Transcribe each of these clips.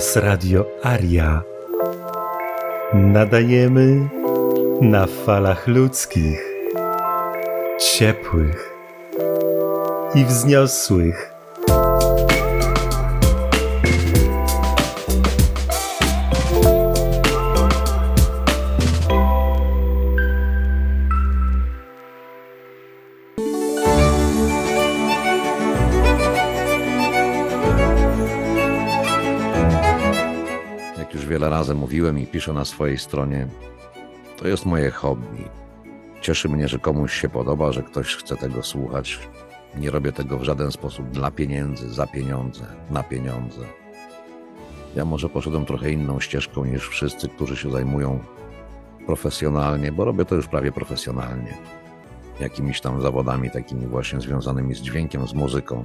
Was Radio Aria. Nadajemy na falach ludzkich, ciepłych i wzniosłych. Razy mówiłem i piszę na swojej stronie, to jest moje hobby. Cieszy mnie, że komuś się podoba, że ktoś chce tego słuchać. Nie robię tego w żaden sposób dla pieniędzy, za pieniądze, na pieniądze. Ja może poszedłem trochę inną ścieżką niż wszyscy, którzy się zajmują profesjonalnie, bo robię to już prawie profesjonalnie. Jakimiś tam zawodami takimi właśnie związanymi z dźwiękiem, z muzyką.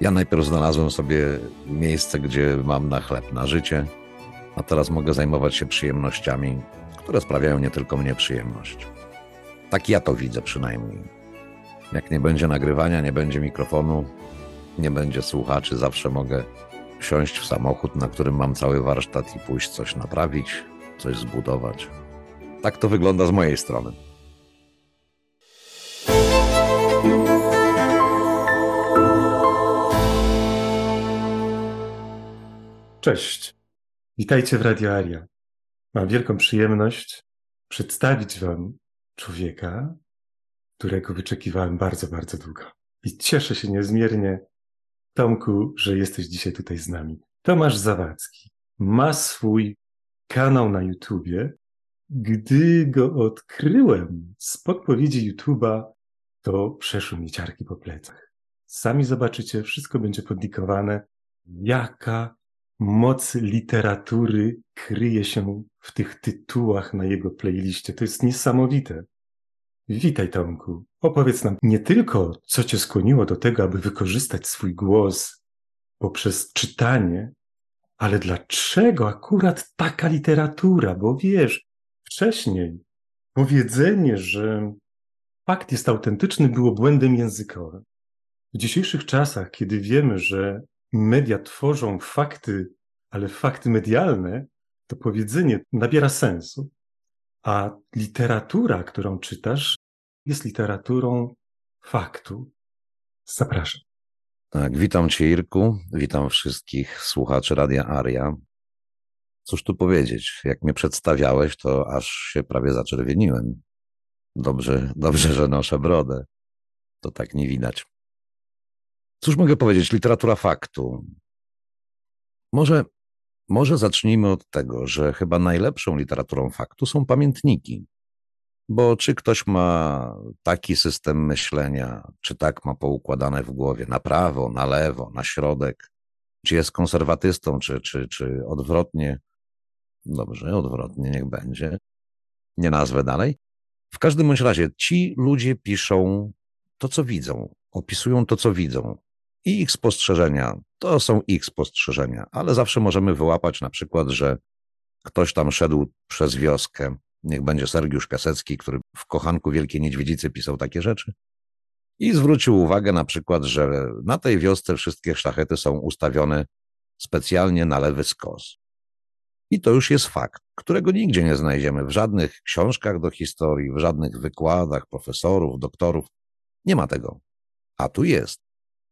Ja najpierw znalazłem sobie miejsce, gdzie mam na chleb, na życie, a teraz mogę zajmować się przyjemnościami, które sprawiają nie tylko mnie przyjemność. Tak ja to widzę przynajmniej. Jak nie będzie nagrywania, nie będzie mikrofonu, nie będzie słuchaczy, zawsze mogę wsiąść w samochód, na którym mam cały warsztat i pójść coś naprawić, coś zbudować. Tak to wygląda z mojej strony. Cześć. Witajcie w Radio Aria. Mam wielką przyjemność przedstawić Wam człowieka, którego wyczekiwałem bardzo, bardzo długo. I cieszę się niezmiernie, Tomku, że jesteś dzisiaj tutaj z nami. Tomasz Zawadzki ma swój kanał na YouTubie. Gdy go odkryłem z podpowiedzi YouTube'a, to przeszły mi ciarki po plecach. Sami zobaczycie, wszystko będzie podlikowane. Jaka moc literatury kryje się w tych tytułach na jego playliście. To jest niesamowite. Witaj, Tomku. Opowiedz nam nie tylko, co cię skłoniło do tego, aby wykorzystać swój głos poprzez czytanie, ale dlaczego akurat taka literatura? Bo wiesz, wcześniej powiedzenie, że fakt jest autentyczny, było błędem językowym. W dzisiejszych czasach, kiedy wiemy, że media tworzą fakty, ale fakty medialne, to powiedzenie nabiera sensu. A literatura, którą czytasz, jest literaturą faktu. Zapraszam. Tak, witam Cię, Irku. Witam wszystkich słuchaczy Radia Aria. Cóż tu powiedzieć? Jak mnie przedstawiałeś, to aż się prawie zaczerwieniłem. Dobrze, dobrze, że noszę brodę. To tak nie widać. Cóż mogę powiedzieć? Literatura faktu. Może, może zacznijmy od tego, że chyba najlepszą literaturą faktu są pamiętniki. Bo czy ktoś ma taki system myślenia, czy tak ma poukładane w głowie, na prawo, na lewo, na środek, czy jest konserwatystą, czy, czy, czy odwrotnie, dobrze, odwrotnie niech będzie, nie nazwę dalej. W każdym bądź razie ci ludzie piszą to, co widzą, opisują to, co widzą. I ich spostrzeżenia to są ich spostrzeżenia, ale zawsze możemy wyłapać na przykład, że ktoś tam szedł przez wioskę, niech będzie Sergiusz Piasecki, który w Kochanku Wielkiej Niedźwiedzicy pisał takie rzeczy, i zwrócił uwagę na przykład, że na tej wiosce wszystkie szlachety są ustawione specjalnie na lewy skos. I to już jest fakt, którego nigdzie nie znajdziemy w żadnych książkach do historii, w żadnych wykładach profesorów, doktorów. Nie ma tego. A tu jest.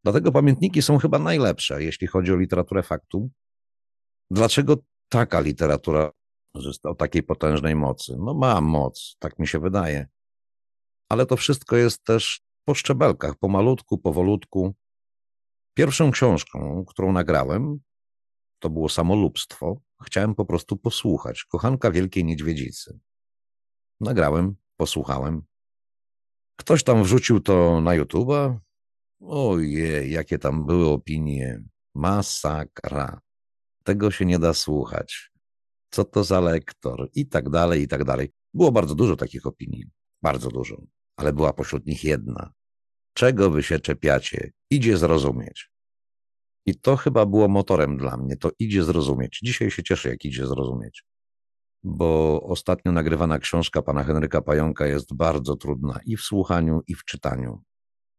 Dlatego pamiętniki są chyba najlepsze, jeśli chodzi o literaturę faktu. Dlaczego taka literatura o takiej potężnej mocy? No ma moc, tak mi się wydaje. Ale to wszystko jest też po szczebelkach, pomalutku, powolutku. Pierwszą książką, którą nagrałem, to było samolubstwo. Chciałem po prostu posłuchać. Kochanka Wielkiej Niedźwiedzicy. Nagrałem, posłuchałem. Ktoś tam wrzucił to na YouTube'a, Ojej, jakie tam były opinie. Masakra. Tego się nie da słuchać. Co to za lektor? I tak dalej, i tak dalej. Było bardzo dużo takich opinii. Bardzo dużo. Ale była pośród nich jedna. Czego wy się czepiacie? Idzie zrozumieć. I to chyba było motorem dla mnie. To idzie zrozumieć. Dzisiaj się cieszę, jak idzie zrozumieć. Bo ostatnio nagrywana książka pana Henryka Pająka jest bardzo trudna i w słuchaniu, i w czytaniu.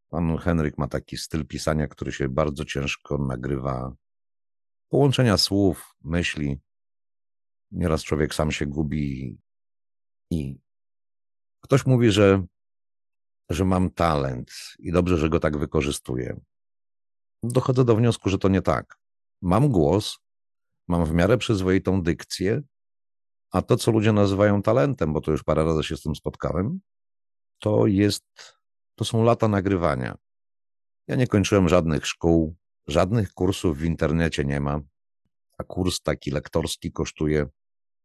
Pan Henryk ma taki styl pisania, który się bardzo ciężko nagrywa połączenia słów, myśli. Nieraz człowiek sam się gubi i ktoś mówi, że, że mam talent i dobrze, że go tak wykorzystuję. Dochodzę do wniosku, że to nie tak. Mam głos, mam w miarę przyzwoitą dykcję, a to, co ludzie nazywają talentem, bo to już parę razy się z tym spotkałem, to jest, to są lata nagrywania. Ja nie kończyłem żadnych szkół, żadnych kursów w internecie nie ma, a kurs taki lektorski kosztuje,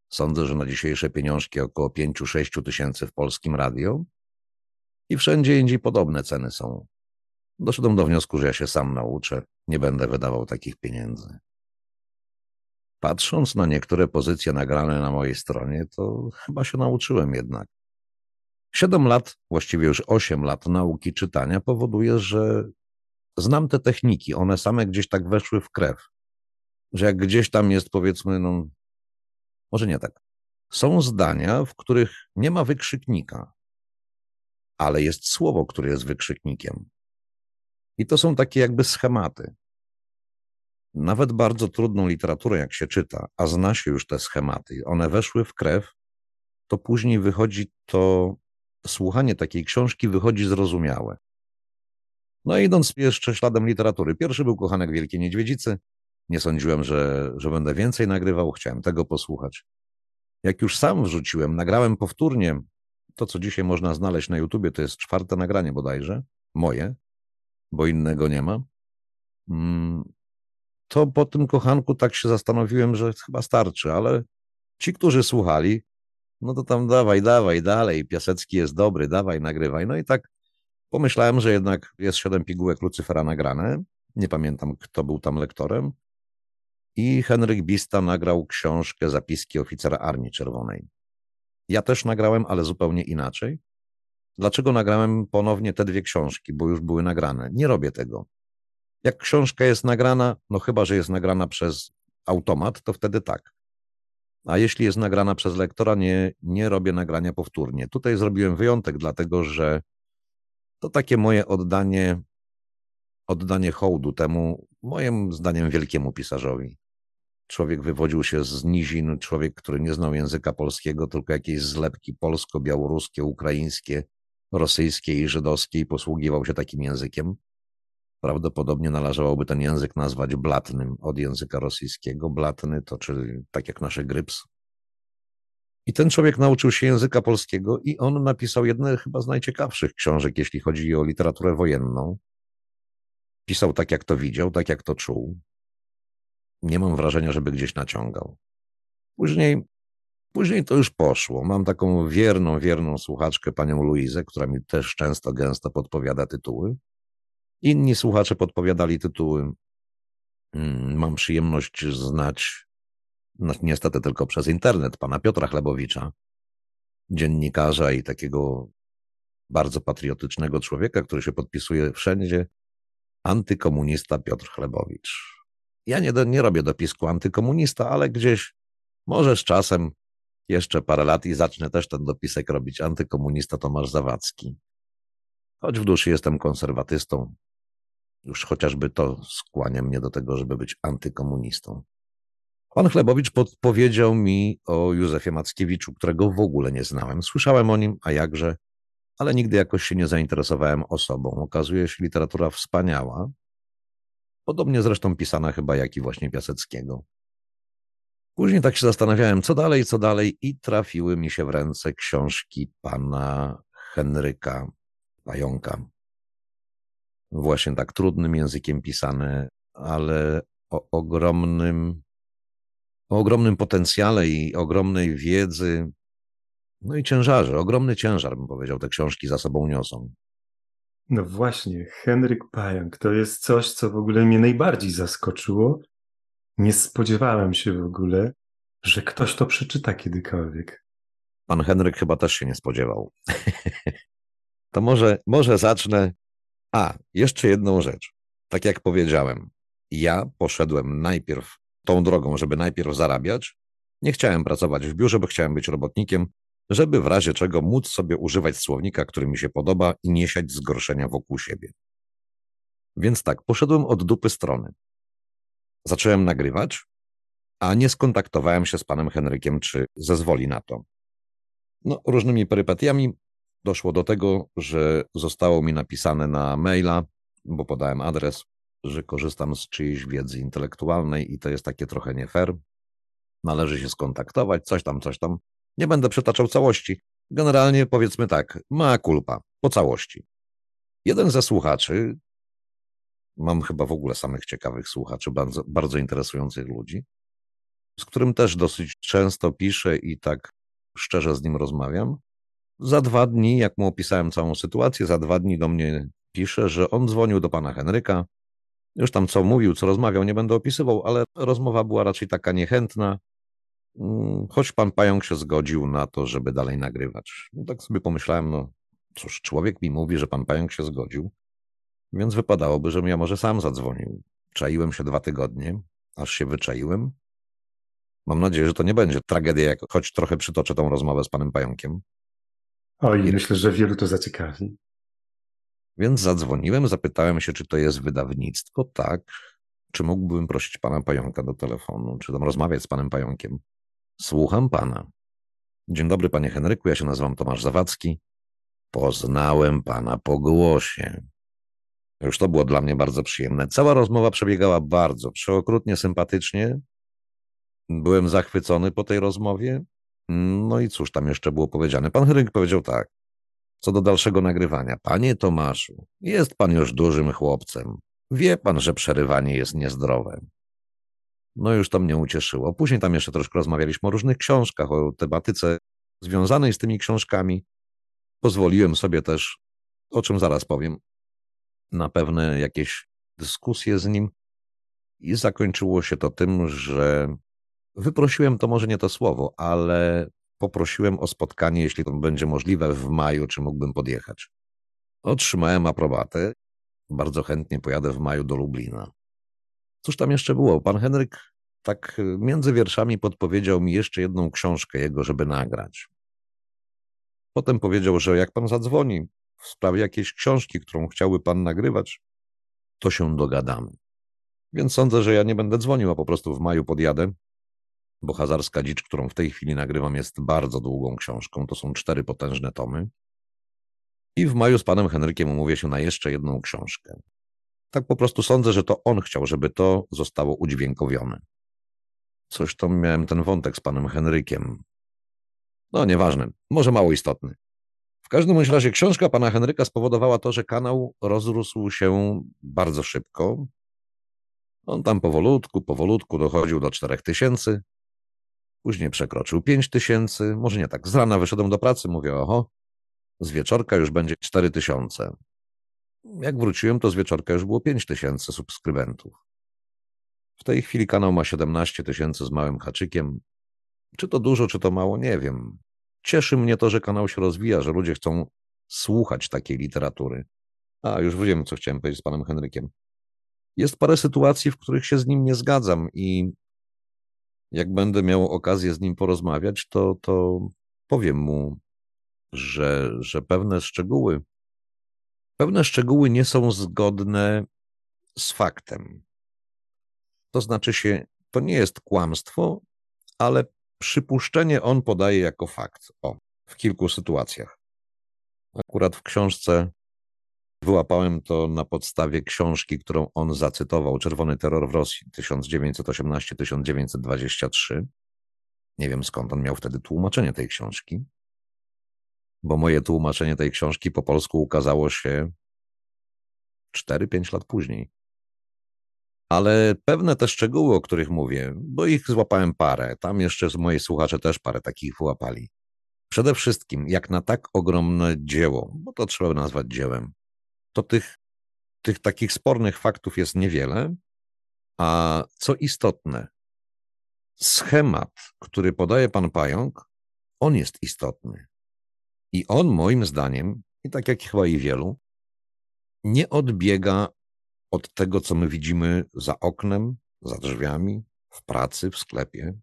sądzę, że na dzisiejsze pieniążki około 5-6 tysięcy w polskim radio i wszędzie indziej podobne ceny są. Doszedłem do wniosku, że ja się sam nauczę, nie będę wydawał takich pieniędzy. Patrząc na niektóre pozycje nagrane na mojej stronie, to chyba się nauczyłem jednak. Siedem lat, właściwie już osiem lat nauki czytania powoduje, że znam te techniki. One same gdzieś tak weszły w krew. Że jak gdzieś tam jest, powiedzmy, no, może nie tak. Są zdania, w których nie ma wykrzyknika, ale jest słowo, które jest wykrzyknikiem. I to są takie jakby schematy. Nawet bardzo trudną literaturę, jak się czyta, a zna się już te schematy, one weszły w krew, to później wychodzi to, słuchanie takiej książki wychodzi zrozumiałe. No idąc jeszcze śladem literatury. Pierwszy był Kochanek Wielkiej Niedźwiedzicy. Nie sądziłem, że, że będę więcej nagrywał, chciałem tego posłuchać. Jak już sam wrzuciłem, nagrałem powtórnie to, co dzisiaj można znaleźć na YouTubie, to jest czwarte nagranie bodajże, moje, bo innego nie ma. Mm, to po tym kochanku tak się zastanowiłem, że chyba starczy, ale ci, którzy słuchali, no to tam dawaj, dawaj, dalej, Piasecki jest dobry, dawaj, nagrywaj. No i tak pomyślałem, że jednak jest siedem pigułek Lucyfera nagrane. Nie pamiętam, kto był tam lektorem. I Henryk Bista nagrał książkę Zapiski oficera Armii Czerwonej. Ja też nagrałem, ale zupełnie inaczej. Dlaczego nagrałem ponownie te dwie książki, bo już były nagrane? Nie robię tego. Jak książka jest nagrana, no chyba, że jest nagrana przez automat, to wtedy tak. A jeśli jest nagrana przez lektora, nie, nie robię nagrania powtórnie. Tutaj zrobiłem wyjątek, dlatego że to takie moje oddanie, oddanie hołdu temu, moim zdaniem, wielkiemu pisarzowi. Człowiek wywodził się z nizin, człowiek, który nie znał języka polskiego, tylko jakieś zlepki polsko-białoruskie, ukraińskie, rosyjskie i żydowskie i posługiwał się takim językiem. Prawdopodobnie należałoby ten język nazwać blatnym od języka rosyjskiego. Blatny to czyli tak jak nasze gryps. I ten człowiek nauczył się języka polskiego i on napisał jedne chyba z najciekawszych książek, jeśli chodzi o literaturę wojenną. Pisał tak, jak to widział, tak, jak to czuł. Nie mam wrażenia, żeby gdzieś naciągał. Później, później to już poszło. Mam taką wierną, wierną słuchaczkę, panią Luizę, która mi też często, gęsto podpowiada tytuły. Inni słuchacze podpowiadali tytuły. Mm, mam przyjemność znać, no niestety tylko przez internet, pana Piotra Chlebowicza, dziennikarza i takiego bardzo patriotycznego człowieka, który się podpisuje wszędzie, antykomunista Piotr Chlebowicz. Ja nie, nie robię dopisku antykomunista, ale gdzieś może z czasem jeszcze parę lat i zacznę też ten dopisek robić antykomunista Tomasz Zawadzki. Choć w duszy jestem konserwatystą, już chociażby to skłania mnie do tego, żeby być antykomunistą. Pan Chlebowicz podpowiedział mi o Józefie Mackiewiczu, którego w ogóle nie znałem. Słyszałem o nim, a jakże, ale nigdy jakoś się nie zainteresowałem osobą. Okazuje się literatura wspaniała, podobnie zresztą pisana chyba jak i właśnie Piaseckiego. Później tak się zastanawiałem, co dalej, co dalej i trafiły mi się w ręce książki pana Henryka Pająka właśnie tak trudnym językiem pisane, ale o ogromnym, o ogromnym potencjale i ogromnej wiedzy, no i ciężarze, ogromny ciężar, bym powiedział, te książki za sobą niosą. No właśnie, Henryk Pająk to jest coś, co w ogóle mnie najbardziej zaskoczyło. Nie spodziewałem się w ogóle, że ktoś to przeczyta kiedykolwiek. Pan Henryk chyba też się nie spodziewał. to może, może zacznę a, jeszcze jedną rzecz. Tak jak powiedziałem, ja poszedłem najpierw tą drogą, żeby najpierw zarabiać. Nie chciałem pracować w biurze, bo chciałem być robotnikiem, żeby w razie czego móc sobie używać słownika, który mi się podoba i nie siać zgorszenia wokół siebie. Więc tak, poszedłem od dupy strony. Zacząłem nagrywać, a nie skontaktowałem się z panem Henrykiem, czy zezwoli na to. No, różnymi perypetiami doszło do tego, że zostało mi napisane na maila, bo podałem adres, że korzystam z czyjejś wiedzy intelektualnej i to jest takie trochę nie fair. Należy się skontaktować, coś tam, coś tam. Nie będę przytaczał całości. Generalnie powiedzmy tak, ma kulpa, po całości. Jeden ze słuchaczy, mam chyba w ogóle samych ciekawych słuchaczy, bardzo, bardzo interesujących ludzi, z którym też dosyć często piszę i tak szczerze z nim rozmawiam. Za dwa dni, jak mu opisałem całą sytuację, za dwa dni do mnie pisze, że on dzwonił do pana Henryka. Już tam co mówił, co rozmawiał, nie będę opisywał, ale rozmowa była raczej taka niechętna. Mm, choć pan pająk się zgodził na to, żeby dalej nagrywać. No tak sobie pomyślałem, no cóż, człowiek mi mówi, że pan pająk się zgodził, więc wypadałoby, żebym ja może sam zadzwonił. Czaiłem się dwa tygodnie, aż się wyczaiłem. Mam nadzieję, że to nie będzie tragedia, jak choć trochę przytoczę tą rozmowę z panem pająkiem. Oj, I... myślę, że wielu to zaciekawi. Więc zadzwoniłem, zapytałem się, czy to jest wydawnictwo. Tak. Czy mógłbym prosić pana pająka do telefonu, czy tam rozmawiać z panem pająkiem? Słucham pana. Dzień dobry, panie Henryku, ja się nazywam Tomasz Zawadzki. Poznałem pana po głosie. Już to było dla mnie bardzo przyjemne. Cała rozmowa przebiegała bardzo, przeokrutnie sympatycznie. Byłem zachwycony po tej rozmowie. No i cóż tam jeszcze było powiedziane? Pan Henryk powiedział tak. Co do dalszego nagrywania. Panie Tomaszu, jest pan już dużym chłopcem. Wie pan, że przerywanie jest niezdrowe. No już to mnie ucieszyło. Później tam jeszcze troszkę rozmawialiśmy o różnych książkach, o tematyce związanej z tymi książkami. Pozwoliłem sobie też, o czym zaraz powiem, na pewne jakieś dyskusje z nim i zakończyło się to tym, że wyprosiłem to może nie to słowo, ale poprosiłem o spotkanie, jeśli to będzie możliwe, w maju, czy mógłbym podjechać. Otrzymałem aprobatę. Bardzo chętnie pojadę w maju do Lublina. Cóż tam jeszcze było? Pan Henryk tak między wierszami podpowiedział mi jeszcze jedną książkę jego, żeby nagrać. Potem powiedział, że jak pan zadzwoni w sprawie jakiejś książki, którą chciałby pan nagrywać, to się dogadamy. Więc sądzę, że ja nie będę dzwonił, a po prostu w maju podjadę, bo Hazarska Dzicz, którą w tej chwili nagrywam, jest bardzo długą książką. To są cztery potężne tomy. I w maju z panem Henrykiem umówię się na jeszcze jedną książkę. Tak po prostu sądzę, że to on chciał, żeby to zostało udźwiękowione. Coś to miałem ten wątek z panem Henrykiem. No, nieważne, może mało istotny. W każdym razie książka pana Henryka spowodowała to, że kanał rozrósł się bardzo szybko. On tam powolutku, powolutku dochodził do 4000, później przekroczył 5000, może nie tak. Z rana wyszedłem do pracy, mówię, oho, z wieczorka już będzie 4000. Jak wróciłem, to z wieczorka już było 5000 subskrybentów. W tej chwili kanał ma 17 tysięcy z małym haczykiem. Czy to dużo, czy to mało, nie wiem. Cieszy mnie to, że kanał się rozwija, że ludzie chcą słuchać takiej literatury. A, już wiem, co chciałem powiedzieć z panem Henrykiem. Jest parę sytuacji, w których się z nim nie zgadzam i jak będę miał okazję z nim porozmawiać, to, to powiem mu, że, że pewne szczegóły, pewne szczegóły nie są zgodne z faktem. To znaczy się, to nie jest kłamstwo, ale przypuszczenie on podaje jako fakt. O, w kilku sytuacjach. Akurat w książce wyłapałem to na podstawie książki, którą on zacytował, Czerwony terror w Rosji 1918-1923. Nie wiem skąd on miał wtedy tłumaczenie tej książki, bo moje tłumaczenie tej książki po polsku ukazało się 4-5 lat później. Ale pewne te szczegóły, o których mówię, bo ich złapałem parę, tam jeszcze mojej słuchacze też parę takich wyłapali. Przede wszystkim, jak na tak ogromne dzieło, bo to trzeba nazwać dziełem, to tych, tych takich spornych faktów jest niewiele, a co istotne, schemat, który podaje pan Pająk, on jest istotny. I on moim zdaniem, i tak jak chyba i wielu, nie odbiega od tego, co my widzimy za oknem, za drzwiami, w pracy, w sklepie.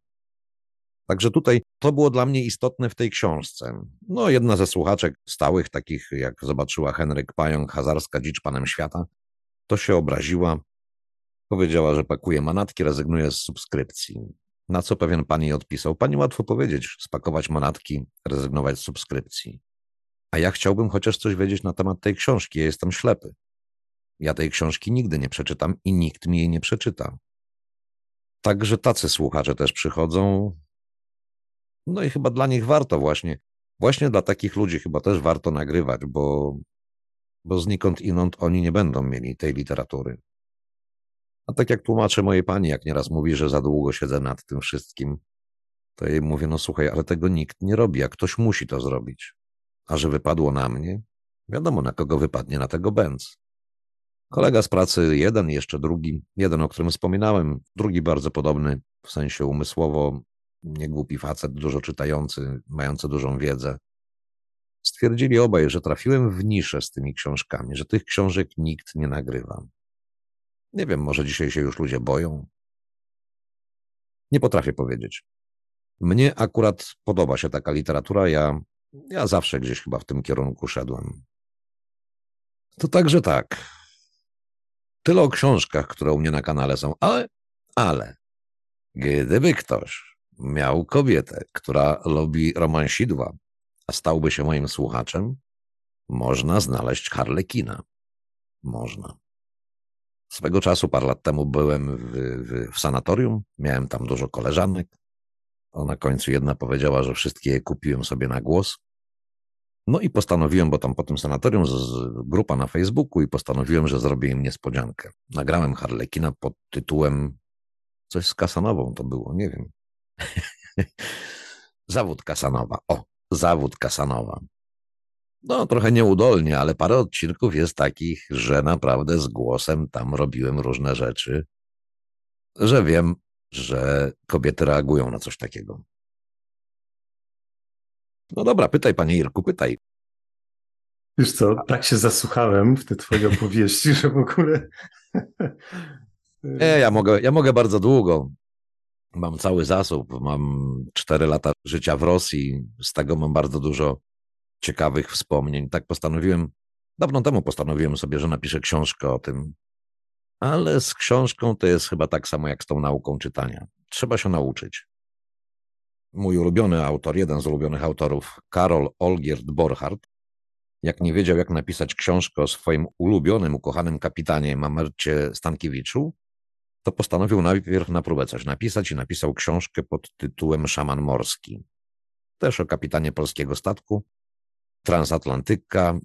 Także tutaj to było dla mnie istotne w tej książce. No, jedna ze słuchaczek stałych, takich jak zobaczyła Henryk Pająk, Hazarska Dzicz Panem Świata, to się obraziła, Powiedziała, że pakuje manatki, rezygnuje z subskrypcji. Na co pewien pan jej odpisał: Pani łatwo powiedzieć, spakować manatki, rezygnować z subskrypcji. A ja chciałbym chociaż coś wiedzieć na temat tej książki. Ja jestem ślepy. Ja tej książki nigdy nie przeczytam i nikt mi jej nie przeczyta. Także tacy słuchacze też przychodzą. No i chyba dla nich warto właśnie, właśnie dla takich ludzi chyba też warto nagrywać, bo, bo znikąd inąd oni nie będą mieli tej literatury. A tak jak tłumaczę mojej pani, jak nieraz mówi, że za długo siedzę nad tym wszystkim, to jej mówię, no słuchaj, ale tego nikt nie robi, a ktoś musi to zrobić. A że wypadło na mnie, wiadomo na kogo wypadnie, na tego Benz. Kolega z pracy, jeden, jeszcze drugi, jeden, o którym wspominałem, drugi bardzo podobny, w sensie umysłowo, niegłupi facet, dużo czytający, mający dużą wiedzę. Stwierdzili obaj, że trafiłem w niszę z tymi książkami, że tych książek nikt nie nagrywa. Nie wiem, może dzisiaj się już ludzie boją. Nie potrafię powiedzieć. Mnie akurat podoba się taka literatura. Ja, ja zawsze gdzieś chyba w tym kierunku szedłem. To także tak. Tyle o książkach, które u mnie na kanale są, ale, ale, gdyby ktoś miał kobietę, która lubi romansidła, a stałby się moim słuchaczem, można znaleźć Harlekina. Można. Swego czasu, parę lat temu, byłem w, w, w sanatorium, miałem tam dużo koleżanek. O, na końcu jedna powiedziała, że wszystkie je kupiłem sobie na głos. No i postanowiłem, bo tam po tym sanatorium z, z, grupa na Facebooku i postanowiłem, że zrobię im niespodziankę. Nagrałem Harlekina pod tytułem coś z Kasanową to było, nie wiem. zawód Kasanowa. O, zawód Kasanowa. No, trochę nieudolnie, ale parę odcinków jest takich, że naprawdę z głosem tam robiłem różne rzeczy, że wiem, że kobiety reagują na coś takiego. No dobra, pytaj, panie Irku, pytaj. Wiesz co, tak się zasłuchałem w te twoje opowieści, że w ogóle... Nie, ja mogę, ja mogę bardzo długo. Mam cały zasób, mam cztery lata życia w Rosji, z tego mam bardzo dużo ciekawych wspomnień. Tak postanowiłem, dawno temu postanowiłem sobie, że napiszę książkę o tym, ale z książką to jest chyba tak samo jak z tą nauką czytania. Trzeba się nauczyć. Mój ulubiony autor, jeden z ulubionych autorów, Karol Olgierd Borchardt, jak nie wiedział, jak napisać książkę o swoim ulubionym, ukochanym kapitanie Mamercie Stankiewiczu, to postanowił najpierw na próbę coś napisać i napisał książkę pod tytułem Szaman Morski. Też o kapitanie polskiego statku, transatlantyka.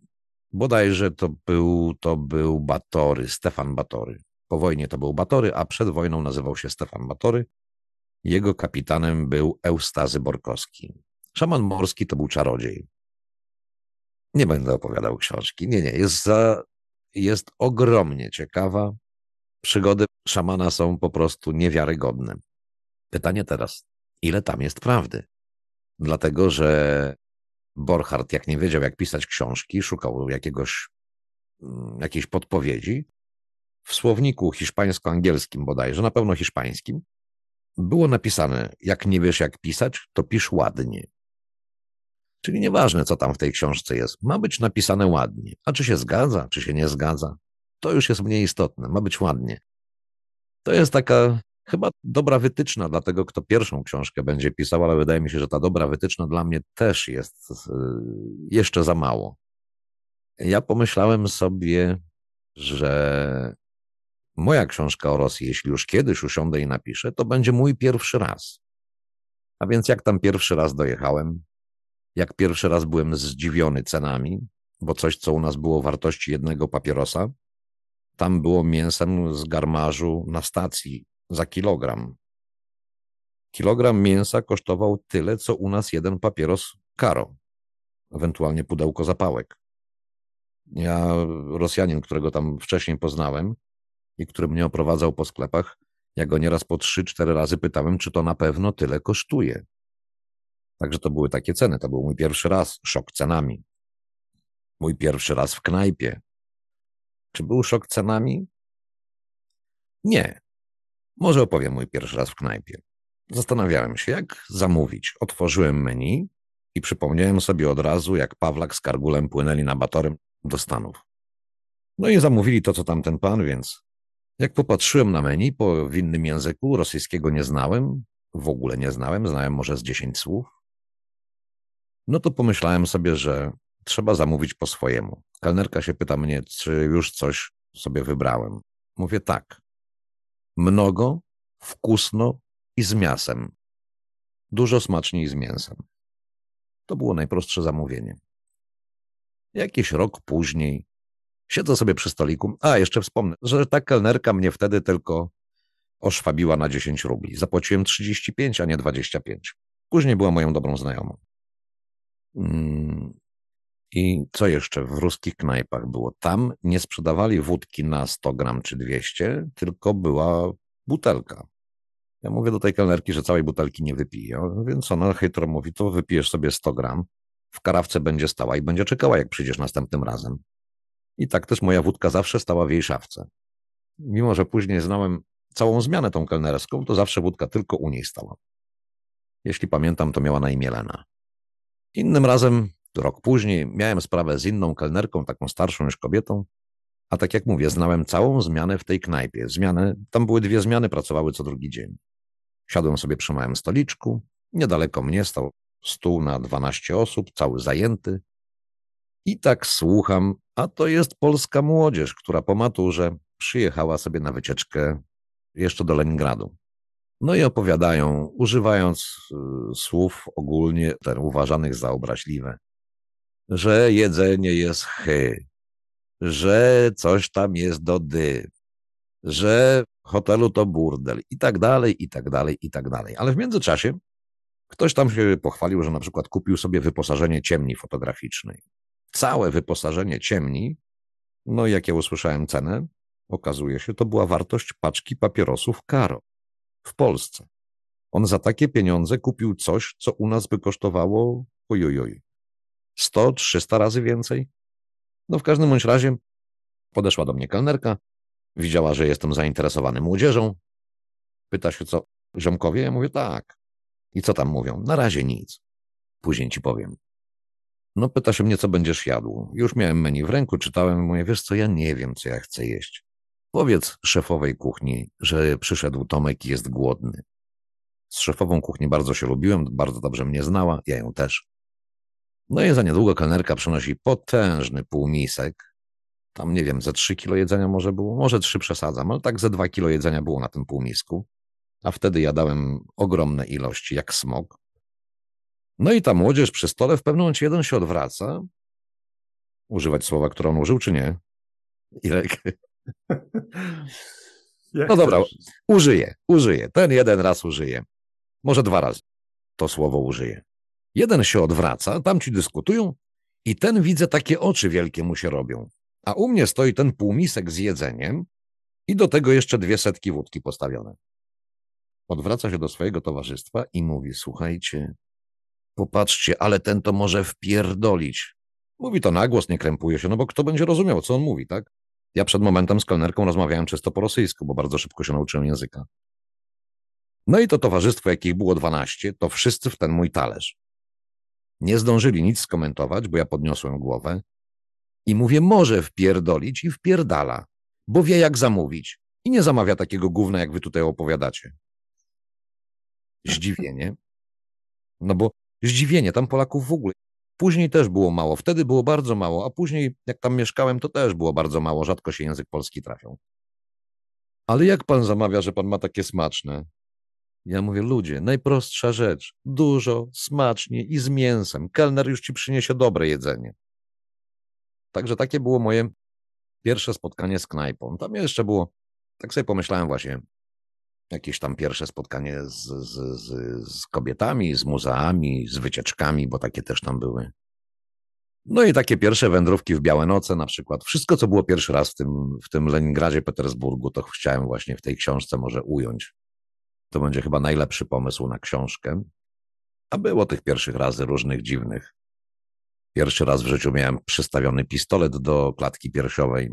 Bodajże to był, to był Batory, Stefan Batory. Po wojnie to był Batory, a przed wojną nazywał się Stefan Batory. Jego kapitanem był Eustazy Borkowski. Szaman morski to był czarodziej. Nie będę opowiadał książki. Nie, nie. Jest, za, jest ogromnie ciekawa. Przygody szamana są po prostu niewiarygodne. Pytanie teraz, ile tam jest prawdy? Dlatego, że Borchardt, jak nie wiedział, jak pisać książki, szukał jakiegoś, mm, jakiejś podpowiedzi. W słowniku hiszpańsko-angielskim bodajże, na pewno hiszpańskim, było napisane, jak nie wiesz, jak pisać, to pisz ładnie. Czyli nieważne, co tam w tej książce jest, ma być napisane ładnie. A czy się zgadza, czy się nie zgadza, to już jest mniej istotne, ma być ładnie. To jest taka chyba dobra wytyczna dla tego, kto pierwszą książkę będzie pisał, ale wydaje mi się, że ta dobra wytyczna dla mnie też jest y, jeszcze za mało. Ja pomyślałem sobie, że moja książka o Rosji, jeśli już kiedyś usiądę i napiszę, to będzie mój pierwszy raz. A więc jak tam pierwszy raz dojechałem, jak pierwszy raz byłem zdziwiony cenami, bo coś, co u nas było wartości jednego papierosa, tam było mięsem z garmażu na stacji za kilogram. Kilogram mięsa kosztował tyle, co u nas jeden papieros karo, ewentualnie pudełko zapałek. Ja, Rosjanin, którego tam wcześniej poznałem i który mnie oprowadzał po sklepach, ja go nieraz po trzy, cztery razy pytałem, czy to na pewno tyle kosztuje. Także to były takie ceny. To był mój pierwszy raz, szok cenami. Mój pierwszy raz w knajpie. Czy był szok cenami? Nie. Może opowiem mój pierwszy raz w knajpie. Zastanawiałem się, jak zamówić. Otworzyłem menu i przypomniałem sobie od razu, jak Pawlak z Kargulem płynęli na Batorem do Stanów. No i zamówili to, co tamten pan, więc Jak popatrzyłem na menu po, w innym języku, rosyjskiego nie znałem, w ogóle nie znałem, znałem może z 10 słów, no to pomyślałem sobie, że trzeba zamówić po swojemu. Kelnerka się pyta mnie, czy już coś sobie wybrałem. Mówię tak. Mnogo, wkusno i z miasem. Dużo smaczniej z mięsem. To było najprostsze zamówienie. Jakiś rok później siedzę sobie przy stoliku. A, jeszcze wspomnę, że ta kelnerka mnie wtedy tylko oszwabiła na 10 rubli. Zapłaciłem 35, a nie 25. Później była moją dobrą znajomą. I co jeszcze w ruskich knajpach było? Tam nie sprzedawali wódki na 100 gram czy 200, tylko była butelka. Ja mówię do tej kelnerki, że całej butelki nie wypiję, więc ona chytro mówi, to wypijesz sobie 100 gram, w karawce będzie stała i będzie czekała, jak przyjdziesz następnym razem. I tak też moja wódka zawsze stała w jej szafce. Mimo, że później znałem całą zmianę tą kelnerską, to zawsze wódka tylko u niej stała. Jeśli pamiętam, to miała na imię Lena. Innym razem, rok później, miałem sprawę z inną kelnerką, taką starszą już kobietą, a tak jak mówię, znałem całą zmianę w tej knajpie. Zmianę, tam były dwie zmiany, pracowały co drugi dzień. Siadłem sobie przy małym stoliczku, niedaleko mnie stał stół na 12 osób, cały zajęty. I tak słucham, a to jest polska młodzież, która po maturze przyjechała sobie na wycieczkę jeszcze do Leningradu. No i opowiadają, używając y, słów ogólnie ten, uważanych za obraźliwe, że jedzenie jest chy, że coś tam jest do dy, że hotelu to burdel i tak dalej, i tak dalej, i tak dalej. Ale w międzyczasie ktoś tam się pochwalił, że na przykład kupił sobie wyposażenie ciemni fotograficznej. Całe wyposażenie ciemni, no jak ja usłyszałem cenę, okazuje się, to była wartość paczki papierosów Karo w Polsce. On za takie pieniądze kupił coś, co u nas by kosztowało ojojoj, 100-300 razy więcej. No w każdym bądź razie podeszła do mnie kelnerka, widziała, że jestem zainteresowany młodzieżą. Pyta się, co, ziomkowie? Ja mówię, tak. I co tam mówią? Na razie nic. Później ci powiem. No pyta się mnie, co będziesz jadł. Już miałem menu w ręku, czytałem, mówię, wiesz co, ja nie wiem, co ja chcę jeść. Powiedz szefowej kuchni, że przyszedł Tomek i jest głodny. Z szefową kuchni bardzo się lubiłem, bardzo dobrze mnie znała, ja ją też. No i za niedługo kelnerka przynosi potężny półmisek. Tam nie wiem, ze trzy kilo jedzenia może było, może trzy przesadzam, ale tak ze dwa kilo jedzenia było na tym półmisku. A wtedy jadałem ogromne ilości, jak smok. No i ta młodzież przy stole w pewnym momencie jeden się odwraca. Używać słowa, które on użył, czy nie? Irek? no dobra, użyję, użyję. Ten jeden raz użyję. Może dwa razy to słowo użyję. Jeden się odwraca, tamci dyskutują i ten widzę takie oczy wielkie mu się robią. A u mnie stoi ten półmisek z jedzeniem i do tego jeszcze dwie setki wódki postawione. Odwraca się do swojego towarzystwa i mówi, słuchajcie, popatrzcie, ale ten to może wpierdolić. Mówi to na głos, nie krępuje się, no bo kto będzie rozumiał, co on mówi, tak? Ja przed momentem z kelnerką rozmawiałem czysto po rosyjsku, bo bardzo szybko się nauczyłem języka. No i to towarzystwo, jakich było 12, to wszyscy w ten mój talerz. Nie zdążyli nic skomentować, bo ja podniosłem głowę i mówię, może wpierdolić i wpierdala, bo wie jak zamówić i nie zamawia takiego gówna, jak wy tutaj opowiadacie. Zdziwienie. No bo zdziwienie, tam Polaków w ogóle. Później też było mało, wtedy było bardzo mało, a później, jak tam mieszkałem, to też było bardzo mało, rzadko się język polski trafiał. Ale jak pan zamawia, że pan ma takie smaczne? Ja mówię, ludzie, najprostsza rzecz, dużo, smacznie i z mięsem. Kelner już ci przyniesie dobre jedzenie. Także takie było moje pierwsze spotkanie z knajpą. Tam jeszcze było, tak sobie pomyślałem właśnie, jakieś tam pierwsze spotkanie z, z, z, z kobietami, z muzeami, z wycieczkami, bo takie też tam były. No i takie pierwsze wędrówki w Białe Noce na przykład. Wszystko, co było pierwszy raz w tym, w tym Leningradzie, Petersburgu, to chciałem właśnie w tej książce może ująć. To będzie chyba najlepszy pomysł na książkę. A było tych pierwszych razy różnych dziwnych. Pierwszy raz w życiu miałem przystawiony pistolet do klatki piersiowej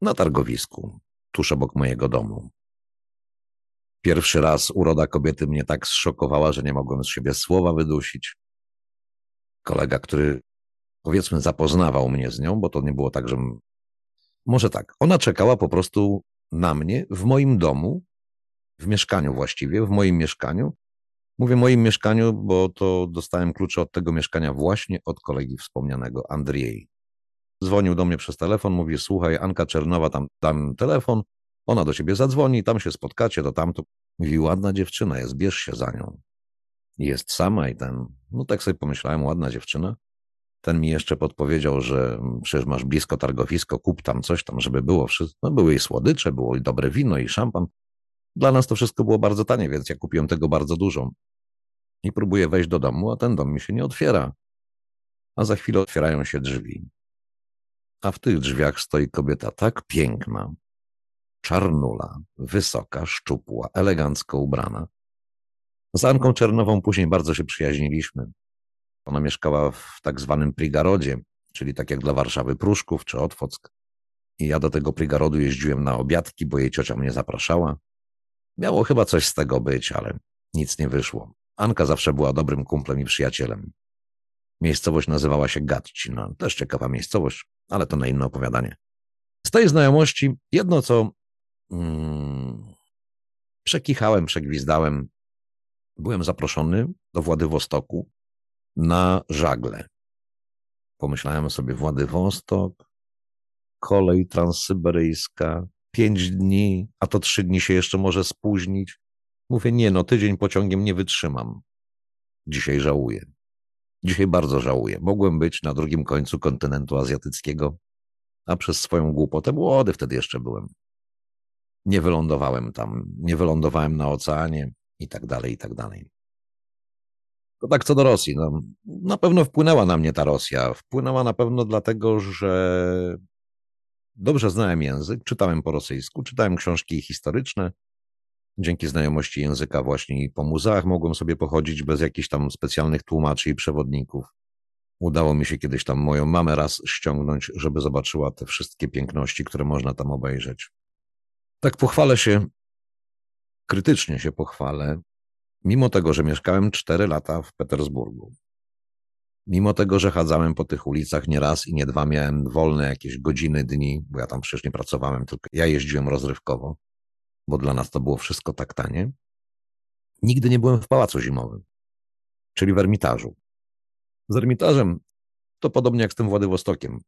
na targowisku, tuż obok mojego domu. Pierwszy raz uroda kobiety mnie tak zszokowała, że nie mogłem z siebie słowa wydusić. Kolega, który powiedzmy zapoznawał mnie z nią, bo to nie było tak, że. Może tak, ona czekała po prostu na mnie w moim domu, w mieszkaniu właściwie, w moim mieszkaniu. Mówię moim mieszkaniu, bo to dostałem klucze od tego mieszkania właśnie od kolegi wspomnianego Andrzej. Dzwonił do mnie przez telefon, mówi: Słuchaj, Anka Czernowa, tam dam telefon, ona do ciebie zadzwoni, tam się spotkacie, to tamto. Mówi: Ładna dziewczyna jest, bierz się za nią. Jest sama i ten. No tak sobie pomyślałem, ładna dziewczyna. Ten mi jeszcze podpowiedział, że przecież masz blisko targowisko, kup tam coś tam, żeby było wszystko. No były i słodycze, było i dobre wino, i szampan. Dla nas to wszystko było bardzo tanie, więc ja kupiłem tego bardzo dużo. I próbuję wejść do domu, a ten dom mi się nie otwiera. A za chwilę otwierają się drzwi. A w tych drzwiach stoi kobieta tak piękna, czarnula, wysoka, szczupła, elegancko ubrana. Z Anką Czernową później bardzo się przyjaźniliśmy. Ona mieszkała w tak zwanym Prigarodzie, czyli tak jak dla Warszawy Pruszków czy Otwock. I ja do tego Prigarodu jeździłem na obiadki, bo jej ciocia mnie zapraszała. Miało chyba coś z tego być, ale nic nie wyszło. Anka zawsze była dobrym kumplem i przyjacielem. Miejscowość nazywała się Gatcina. Też ciekawa miejscowość, ale to na inne opowiadanie. Z tej znajomości jedno, co mm, przekichałem, przegwizdałem, byłem zaproszony do Władywostoku na żagle. Pomyślałem sobie, Władywostok, kolej transsyberyjska, pięć dni, a to trzy dni się jeszcze może spóźnić. Mówię, nie, no tydzień pociągiem nie wytrzymam. Dzisiaj żałuję. Dzisiaj bardzo żałuję. Mogłem być na drugim końcu kontynentu azjatyckiego, a przez swoją głupotę, młody wtedy jeszcze byłem. Nie wylądowałem tam, nie wylądowałem na oceanie i tak dalej, i tak dalej. To tak co do Rosji. No, na pewno wpłynęła na mnie ta Rosja. Wpłynęła na pewno dlatego, że dobrze znałem język, czytałem po rosyjsku, czytałem książki historyczne. Dzięki znajomości języka właśnie po muzeach mogłem sobie pochodzić bez jakichś tam specjalnych tłumaczy i przewodników. Udało mi się kiedyś tam moją mamę raz ściągnąć, żeby zobaczyła te wszystkie piękności, które można tam obejrzeć. Tak pochwalę się, krytycznie się pochwalę, Mimo tego, że mieszkałem 4 lata w Petersburgu, mimo tego, że chadzałem po tych ulicach nie raz i nie dwa, miałem wolne jakieś godziny, dni, bo ja tam przecież nie pracowałem, tylko ja jeździłem rozrywkowo, bo dla nas to było wszystko tak tanie. Nigdy nie byłem w pałacu zimowym, czyli w Ermitażu. Z Ermitażem to podobnie jak z tym Władywostokiem.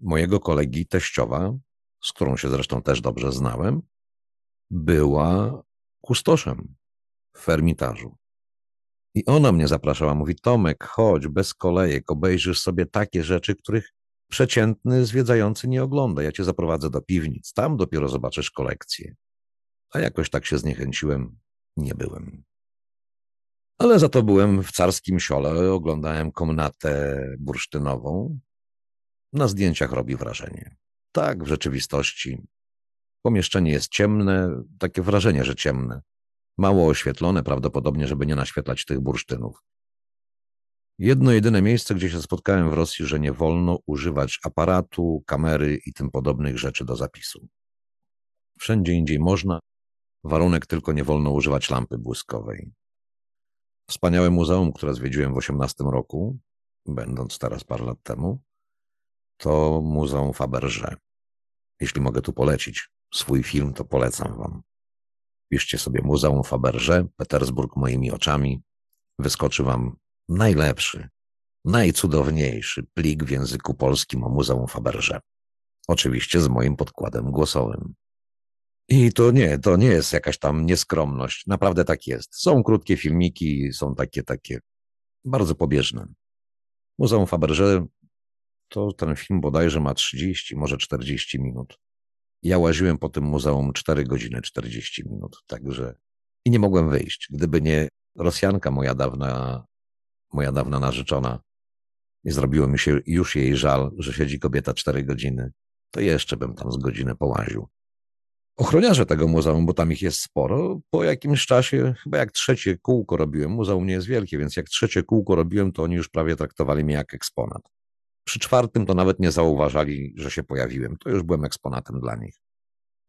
Mojego kolegi teściowa, z którą się zresztą też dobrze znałem, była kustoszem w Ermitażu. I ona mnie zapraszała, mówi, Tomek, chodź, bez kolejek, obejrzysz sobie takie rzeczy, których przeciętny zwiedzający nie ogląda. Ja cię zaprowadzę do piwnic, tam dopiero zobaczysz kolekcję. A jakoś tak się zniechęciłem, nie byłem. Ale za to byłem w carskim siole, oglądałem komnatę bursztynową. Na zdjęciach robi wrażenie. Tak, w rzeczywistości. Pomieszczenie jest ciemne, takie wrażenie, że ciemne. Mało oświetlone, prawdopodobnie, żeby nie naświetlać tych bursztynów. Jedno jedyne miejsce, gdzie się spotkałem w Rosji, że nie wolno używać aparatu, kamery i tym podobnych rzeczy do zapisu. Wszędzie indziej można, warunek tylko nie wolno używać lampy błyskowej. Wspaniałe muzeum, które zwiedziłem w 18 roku, będąc teraz parę lat temu, to Muzeum Faberże. Jeśli mogę tu polecić swój film, to polecam wam. Piszcie sobie Muzeum Faberże, Petersburg moimi oczami. Wyskoczy wam najlepszy, najcudowniejszy plik w języku polskim o Muzeum Faberże. Oczywiście z moim podkładem głosowym. I to nie, to nie jest jakaś tam nieskromność. Naprawdę tak jest. Są krótkie filmiki, są takie, takie bardzo pobieżne. Muzeum Faberże to ten film bodajże ma 30, może 40 minut. Ja łaziłem po tym muzeum 4 godziny 40 minut, także i nie mogłem wyjść. Gdyby nie Rosjanka, moja dawna, moja dawna narzeczona, nie zrobiło mi się już jej żal, że siedzi kobieta 4 godziny, to jeszcze bym tam z godzinę połaził. Ochroniarze tego muzeum, bo tam ich jest sporo, po jakimś czasie, chyba jak trzecie kółko robiłem, muzeum nie jest wielkie, więc jak trzecie kółko robiłem, to oni już prawie traktowali mnie jak eksponat. Przy czwartym to nawet nie zauważali, że się pojawiłem. To już byłem eksponatem dla nich.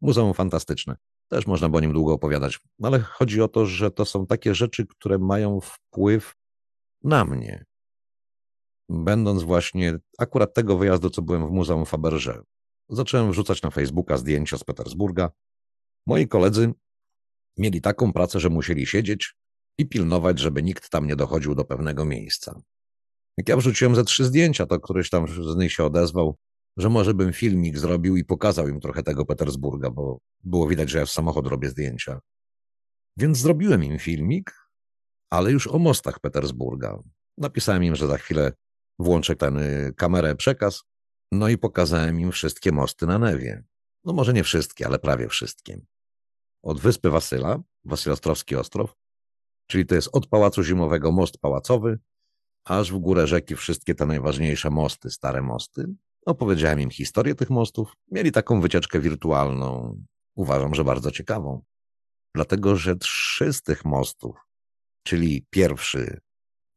Muzeum fantastyczne. Też można by o nim długo opowiadać, ale chodzi o to, że to są takie rzeczy, które mają wpływ na mnie. Będąc właśnie akurat tego wyjazdu, co byłem w Muzeum Faberże, zacząłem wrzucać na Facebooka zdjęcia z Petersburga. Moi koledzy mieli taką pracę, że musieli siedzieć i pilnować, żeby nikt tam nie dochodził do pewnego miejsca. Jak ja wrzuciłem ze trzy zdjęcia, to któryś tam z nich się odezwał, że może bym filmik zrobił i pokazał im trochę tego Petersburga, bo było widać, że ja w samochód robię zdjęcia. Więc zrobiłem im filmik, ale już o mostach Petersburga. Napisałem im, że za chwilę włączę ten y, kamerę przekaz, no i pokazałem im wszystkie mosty na Newie. No może nie wszystkie, ale prawie wszystkie. Od wyspy Wasyla, Wasylostrowski Ostrow, czyli to jest od Pałacu Zimowego most pałacowy, aż w górę rzeki wszystkie te najważniejsze mosty, stare mosty. Opowiedziałem im historię tych mostów. Mieli taką wycieczkę wirtualną, uważam, że bardzo ciekawą. Dlatego, że trzy z tych mostów, czyli pierwszy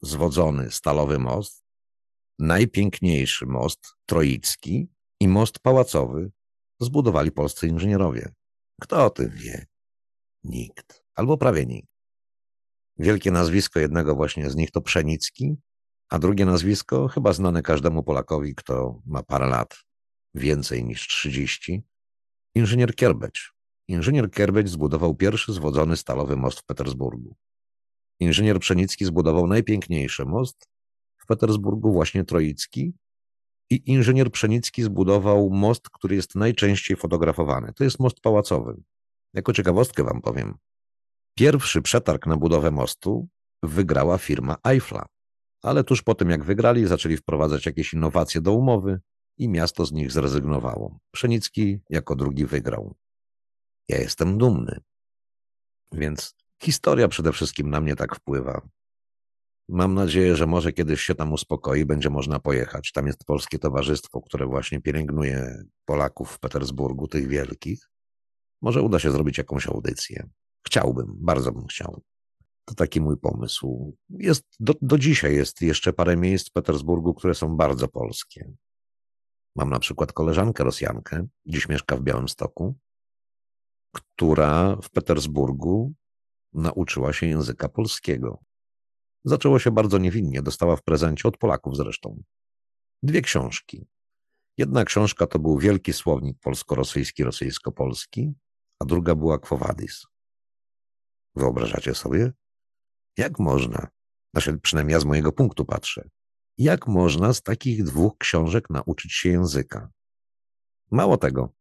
zwodzony stalowy most, najpiękniejszy most troicki i most pałacowy zbudowali polscy inżynierowie. Kto o tym wie? Nikt, albo prawie nikt. Wielkie nazwisko jednego właśnie z nich to Pszenicki, a drugie nazwisko, chyba znane każdemu Polakowi, kto ma parę lat, więcej niż 30, inżynier Kierbeć. Inżynier Kierbeć zbudował pierwszy zwodzony stalowy most w Petersburgu. Inżynier Pszenicki zbudował najpiękniejszy most w Petersburgu, właśnie Troicki, i inżynier Pszenicki zbudował most, który jest najczęściej fotografowany. To jest most pałacowy. Jako ciekawostkę wam powiem. Pierwszy przetarg na budowę mostu wygrała firma Eiffla ale tuż po tym, jak wygrali, zaczęli wprowadzać jakieś innowacje do umowy i miasto z nich zrezygnowało. Pszenicki jako drugi wygrał. Ja jestem dumny. Więc historia przede wszystkim na mnie tak wpływa. Mam nadzieję, że może kiedyś się tam uspokoi, będzie można pojechać. Tam jest polskie towarzystwo, które właśnie pielęgnuje Polaków w Petersburgu, tych wielkich. Może uda się zrobić jakąś audycję. Chciałbym, bardzo bym chciał. To taki mój pomysł. Jest, do, do dzisiaj jest jeszcze parę miejsc w Petersburgu, które są bardzo polskie. Mam na przykład koleżankę Rosjankę, dziś mieszka w Białymstoku, która w Petersburgu nauczyła się języka polskiego. Zaczęło się bardzo niewinnie, dostała w prezencie od Polaków zresztą. Dwie książki. Jedna książka to był wielki słownik polsko-rosyjski, rosyjsko-polski, a druga była Quo Vadis. Wyobrażacie sobie? Jak można, znaczy przynajmniej ja z mojego punktu patrzę, jak można z takich dwóch książek nauczyć się języka? Mało tego.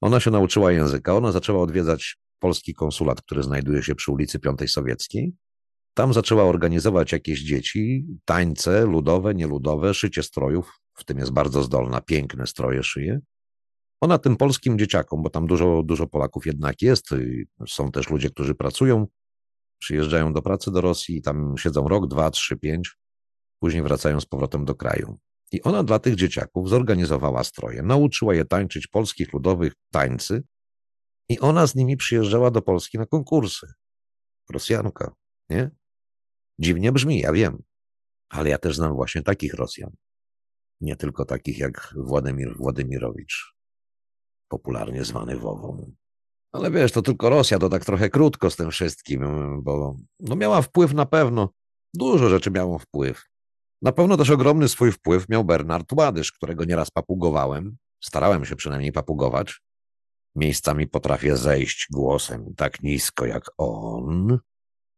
Ona się nauczyła języka, ona zaczęła odwiedzać polski konsulat, który znajduje się przy ulicy Piątej Sowieckiej. Tam zaczęła organizować jakieś dzieci, tańce ludowe, nieludowe, szycie strojów, w tym jest bardzo zdolna, piękne stroje szyje. Ona tym polskim dzieciakom, bo tam dużo, dużo Polaków jednak jest, są też ludzie, którzy pracują, przyjeżdżają do pracy do Rosji tam siedzą rok, dwa, trzy, pięć, później wracają z powrotem do kraju. I ona dla tych dzieciaków zorganizowała stroje, nauczyła je tańczyć polskich ludowych tańcy i ona z nimi przyjeżdżała do Polski na konkursy. Rosjanka, nie? Dziwnie brzmi, ja wiem, ale ja też znam właśnie takich Rosjan. Nie tylko takich jak Władimir Władimirowicz, popularnie zwany Wową. Ale wiesz, to tylko Rosja, to tak trochę krótko z tym wszystkim, bo no miała wpływ na pewno. Dużo rzeczy miało wpływ. Na pewno też ogromny swój wpływ miał Bernard Ładysz, którego nieraz papugowałem. Starałem się przynajmniej papugować. Miejscami potrafię zejść głosem tak nisko jak on,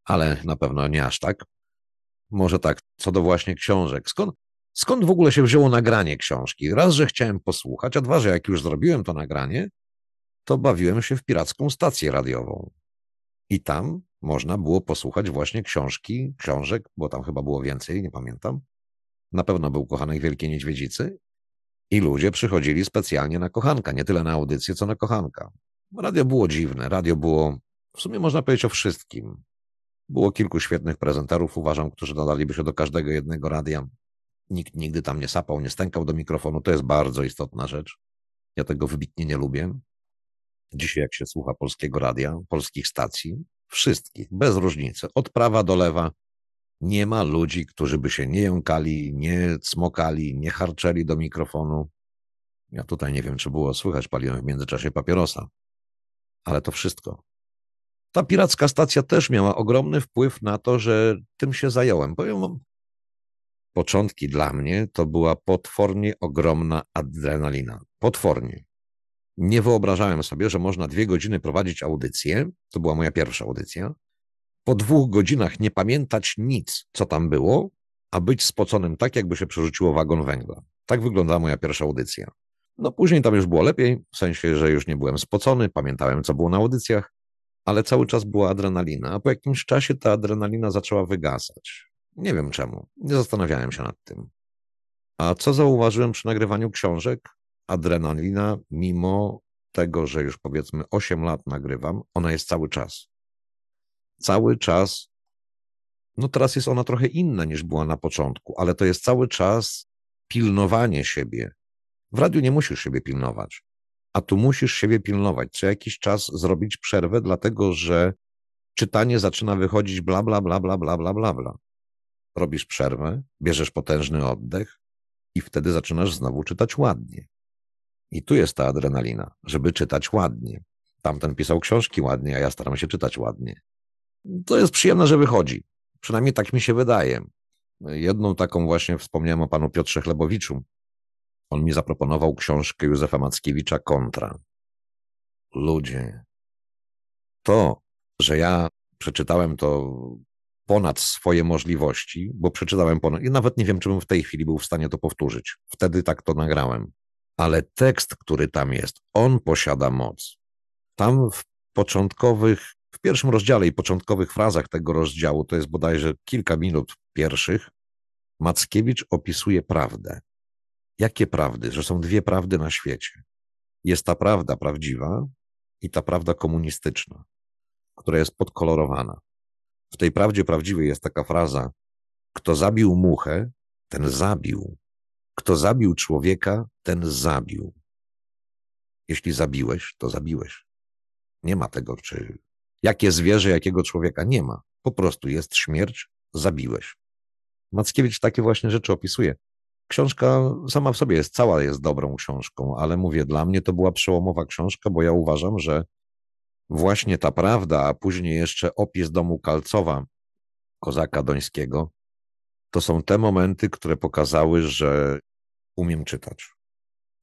ale na pewno nie aż tak. Może tak, co do właśnie książek. Skąd, skąd w ogóle się wzięło nagranie książki? Raz, że chciałem posłuchać, a dwa, że jak już zrobiłem to nagranie, to bawiłem się w piracką stację radiową. I tam można było posłuchać właśnie książki, książek, bo tam chyba było więcej, nie pamiętam. Na pewno był Kochanek Wielkiej Niedźwiedzicy. I ludzie przychodzili specjalnie na kochanka, nie tyle na audycję, co na kochanka. Radio było dziwne, radio było, w sumie można powiedzieć o wszystkim. Było kilku świetnych prezenterów, uważam, którzy dodaliby się do każdego jednego radia. Nikt nigdy tam nie sapał, nie stękał do mikrofonu. To jest bardzo istotna rzecz. Ja tego wybitnie nie lubię. Dzisiaj, jak się słucha polskiego radia, polskich stacji, wszystkich, bez różnicy, od prawa do lewa, nie ma ludzi, którzy by się nie jąkali, nie smokali, nie harczeli do mikrofonu. Ja tutaj nie wiem, czy było słychać, paliłem w międzyczasie papierosa. Ale to wszystko. Ta piracka stacja też miała ogromny wpływ na to, że tym się zająłem. Powiem wam, początki dla mnie to była potwornie ogromna adrenalina. Potwornie. Nie wyobrażałem sobie, że można dwie godziny prowadzić audycję. To była moja pierwsza audycja. Po dwóch godzinach nie pamiętać nic, co tam było, a być spoconym tak, jakby się przerzuciło wagon węgla. Tak wyglądała moja pierwsza audycja. No później tam już było lepiej, w sensie, że już nie byłem spocony, pamiętałem, co było na audycjach, ale cały czas była adrenalina, a po jakimś czasie ta adrenalina zaczęła wygasać. Nie wiem czemu, nie zastanawiałem się nad tym. A co zauważyłem przy nagrywaniu książek? Adrenalina, mimo tego, że już powiedzmy 8 lat nagrywam, ona jest cały czas. Cały czas. No teraz jest ona trochę inna niż była na początku, ale to jest cały czas pilnowanie siebie. W radiu nie musisz siebie pilnować, a tu musisz siebie pilnować. Co jakiś czas zrobić przerwę, dlatego że czytanie zaczyna wychodzić bla, bla, bla, bla, bla, bla, bla, bla. Robisz przerwę, bierzesz potężny oddech i wtedy zaczynasz znowu czytać ładnie. I tu jest ta adrenalina, żeby czytać ładnie. Tamten pisał książki ładnie, a ja staram się czytać ładnie. To jest przyjemne, że wychodzi. Przynajmniej tak mi się wydaje. Jedną taką właśnie wspomniałem o panu Piotrze Chlebowiczu. On mi zaproponował książkę Józefa Mackiewicza Kontra. Ludzie. To, że ja przeczytałem to ponad swoje możliwości, bo przeczytałem ponad, i nawet nie wiem, czy bym w tej chwili był w stanie to powtórzyć. Wtedy tak to nagrałem. Ale tekst, który tam jest, on posiada moc. Tam w początkowych, w pierwszym rozdziale i początkowych frazach tego rozdziału, to jest bodajże kilka minut pierwszych, Mackiewicz opisuje prawdę. Jakie prawdy? Że są dwie prawdy na świecie. Jest ta prawda prawdziwa i ta prawda komunistyczna, która jest podkolorowana. W tej prawdzie prawdziwej jest taka fraza: Kto zabił muchę, ten zabił. Kto zabił człowieka, ten zabił. Jeśli zabiłeś, to zabiłeś. Nie ma tego, czy jakie zwierzę, jakiego człowieka nie ma. Po prostu jest śmierć, zabiłeś. Mackiewicz takie właśnie rzeczy opisuje. Książka sama w sobie jest cała, jest dobrą książką, ale mówię, dla mnie to była przełomowa książka, bo ja uważam, że właśnie ta prawda, a później jeszcze opis domu Kalcowa, kozaka dońskiego, to są te momenty, które pokazały, że umiem czytać.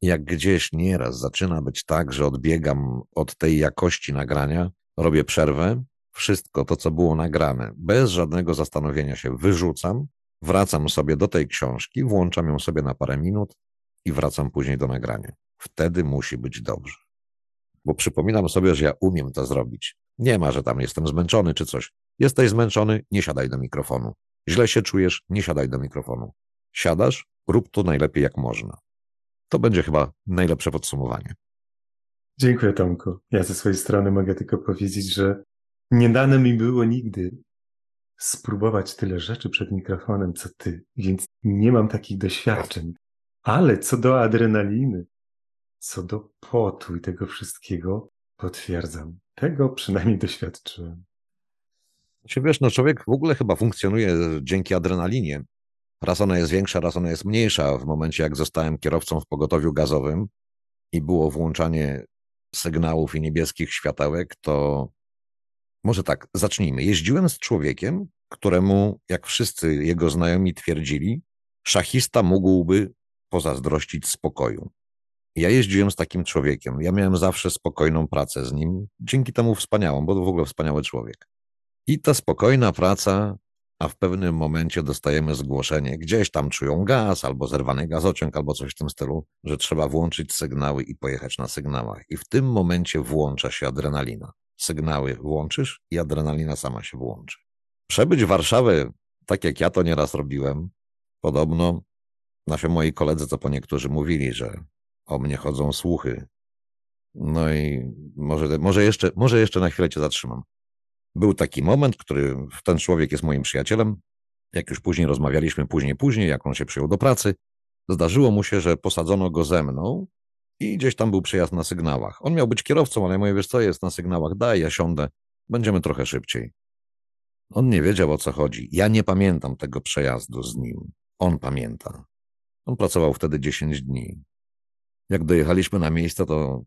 Jak gdzieś nieraz zaczyna być tak, że odbiegam od tej jakości nagrania, robię przerwę, wszystko to, co było nagrane, bez żadnego zastanowienia się wyrzucam, wracam sobie do tej książki, włączam ją sobie na parę minut i wracam później do nagrania. Wtedy musi być dobrze bo przypominam sobie, że ja umiem to zrobić. Nie ma, że tam jestem zmęczony czy coś. Jesteś zmęczony, nie siadaj do mikrofonu. Źle się czujesz, nie siadaj do mikrofonu. Siadasz, rób to najlepiej jak można. To będzie chyba najlepsze podsumowanie. Dziękuję, Tomku. Ja ze swojej strony mogę tylko powiedzieć, że nie dane mi było nigdy spróbować tyle rzeczy przed mikrofonem, co ty, więc nie mam takich doświadczeń. Ale co do adrenaliny, co do potu i tego wszystkiego, potwierdzam. Tego przynajmniej doświadczyłem. Czy wiesz, no człowiek w ogóle chyba funkcjonuje dzięki adrenalinie. Raz ona jest większa, raz ona jest mniejsza. W momencie, jak zostałem kierowcą w pogotowiu gazowym i było włączanie sygnałów i niebieskich światełek, to może tak, zacznijmy. Jeździłem z człowiekiem, któremu, jak wszyscy jego znajomi twierdzili, szachista mógłby pozazdrościć spokoju. Ja jeździłem z takim człowiekiem. Ja miałem zawsze spokojną pracę z nim, dzięki temu wspaniałą, bo to w ogóle wspaniały człowiek. I ta spokojna praca, a w pewnym momencie dostajemy zgłoszenie, gdzieś tam czują gaz, albo zerwany gazociąg, albo coś w tym stylu, że trzeba włączyć sygnały i pojechać na sygnałach. I w tym momencie włącza się adrenalina. Sygnały włączysz i adrenalina sama się włączy. Przebyć Warszawę, tak jak ja to nieraz robiłem, podobno nasi moi koledzy, co po niektórzy mówili, że o mnie chodzą słuchy. No i może, może, jeszcze, może jeszcze na chwilę cię zatrzymam. Był taki moment, który ten człowiek jest moim przyjacielem. Jak już później rozmawialiśmy, później, później, jak on się przyjął do pracy, zdarzyło mu się, że posadzono go ze mną i gdzieś tam był przejazd na sygnałach. On miał być kierowcą, ale ja mówię, wiesz co, jest na sygnałach, daj, ja siądę, będziemy trochę szybciej. On nie wiedział, o co chodzi. Ja nie pamiętam tego przejazdu z nim. On pamięta. On pracował wtedy 10 dni. Jak dojechaliśmy na miejsce, to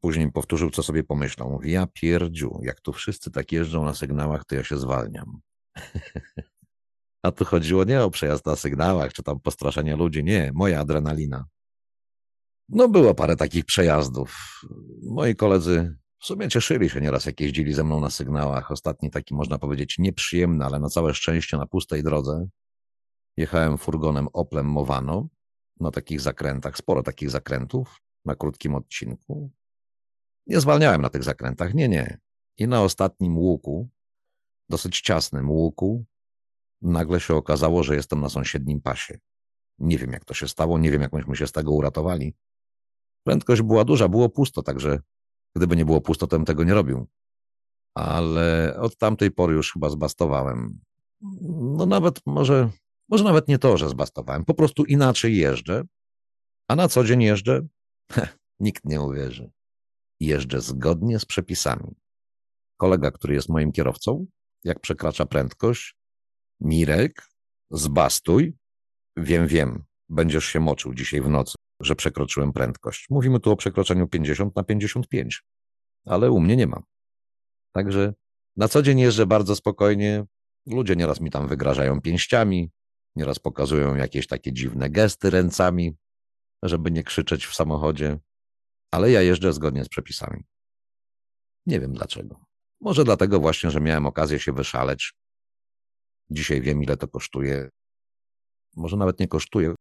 później powtórzył, co sobie pomyślał. Mówi, ja pierdziu, jak tu wszyscy tak jeżdżą na sygnałach, to ja się zwalniam. A tu chodziło nie o przejazd na sygnałach, czy tam postraszenie ludzi, nie, moja adrenalina. No było parę takich przejazdów. Moi koledzy w sumie cieszyli się nieraz, jak jeździli ze mną na sygnałach. Ostatni taki, można powiedzieć, nieprzyjemny, ale na całe szczęście na pustej drodze. Jechałem furgonem Oplem Mowano na takich zakrętach, sporo takich zakrętów na krótkim odcinku. Nie zwalniałem na tych zakrętach, nie, nie. I na ostatnim łuku, dosyć ciasnym łuku, nagle się okazało, że jestem na sąsiednim pasie. Nie wiem, jak to się stało, nie wiem, jak myśmy się z tego uratowali. Prędkość była duża, było pusto, także gdyby nie było pusto, to bym tego nie robił. Ale od tamtej pory już chyba zbastowałem. No nawet może, może nawet nie to, że zbastowałem, po prostu inaczej jeżdżę, a na co dzień jeżdżę? Heh, nikt nie uwierzy. Jeżdżę zgodnie z przepisami. Kolega, który jest moim kierowcą, jak przekracza prędkość, Mirek, zbastuj, wiem, wiem, będziesz się moczył dzisiaj w nocy że przekroczyłem prędkość. Mówimy tu o przekroczeniu 50 na 55, ale u mnie nie ma. Także na co dzień jeżdżę bardzo spokojnie. Ludzie nieraz mi tam wygrażają pięściami, nieraz pokazują jakieś takie dziwne gesty ręcami, żeby nie krzyczeć w samochodzie, ale ja jeżdżę zgodnie z przepisami. Nie wiem dlaczego. Może dlatego właśnie, że miałem okazję się wyszaleć. Dzisiaj wiem, ile to kosztuje. Może nawet nie kosztuje.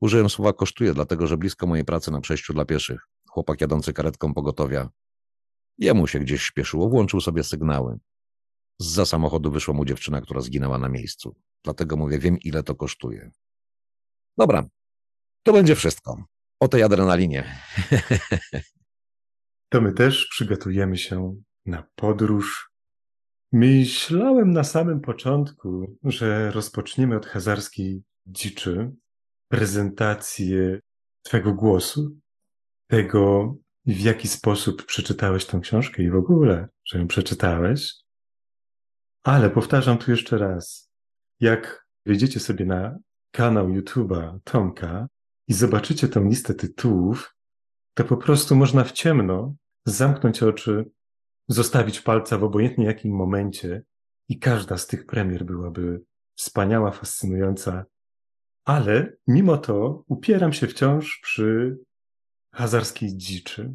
Użyłem słowa kosztuje, dlatego że blisko mojej pracy na przejściu dla pieszych chłopak jadący karetką pogotowia. Jemu się gdzieś śpieszyło, włączył sobie sygnały. Za samochodu wyszła mu dziewczyna, która zginęła na miejscu. Dlatego mówię, wiem ile to kosztuje. Dobra, to będzie wszystko. O tej adrenalinie. To my też przygotujemy się na podróż. Myślałem na samym początku, że rozpoczniemy od hazarskiej dziczy, prezentację Twojego głosu, tego, w jaki sposób przeczytałeś tą książkę i w ogóle, że ją przeczytałeś. Ale powtarzam tu jeszcze raz, jak wejdziecie sobie na kanał YouTube'a Tomka i zobaczycie tą listę tytułów, to po prostu można w ciemno zamknąć oczy, zostawić palca w obojętnie jakim momencie i każda z tych premier byłaby wspaniała, fascynująca ale mimo to upieram się wciąż przy hazarskiej dziczy.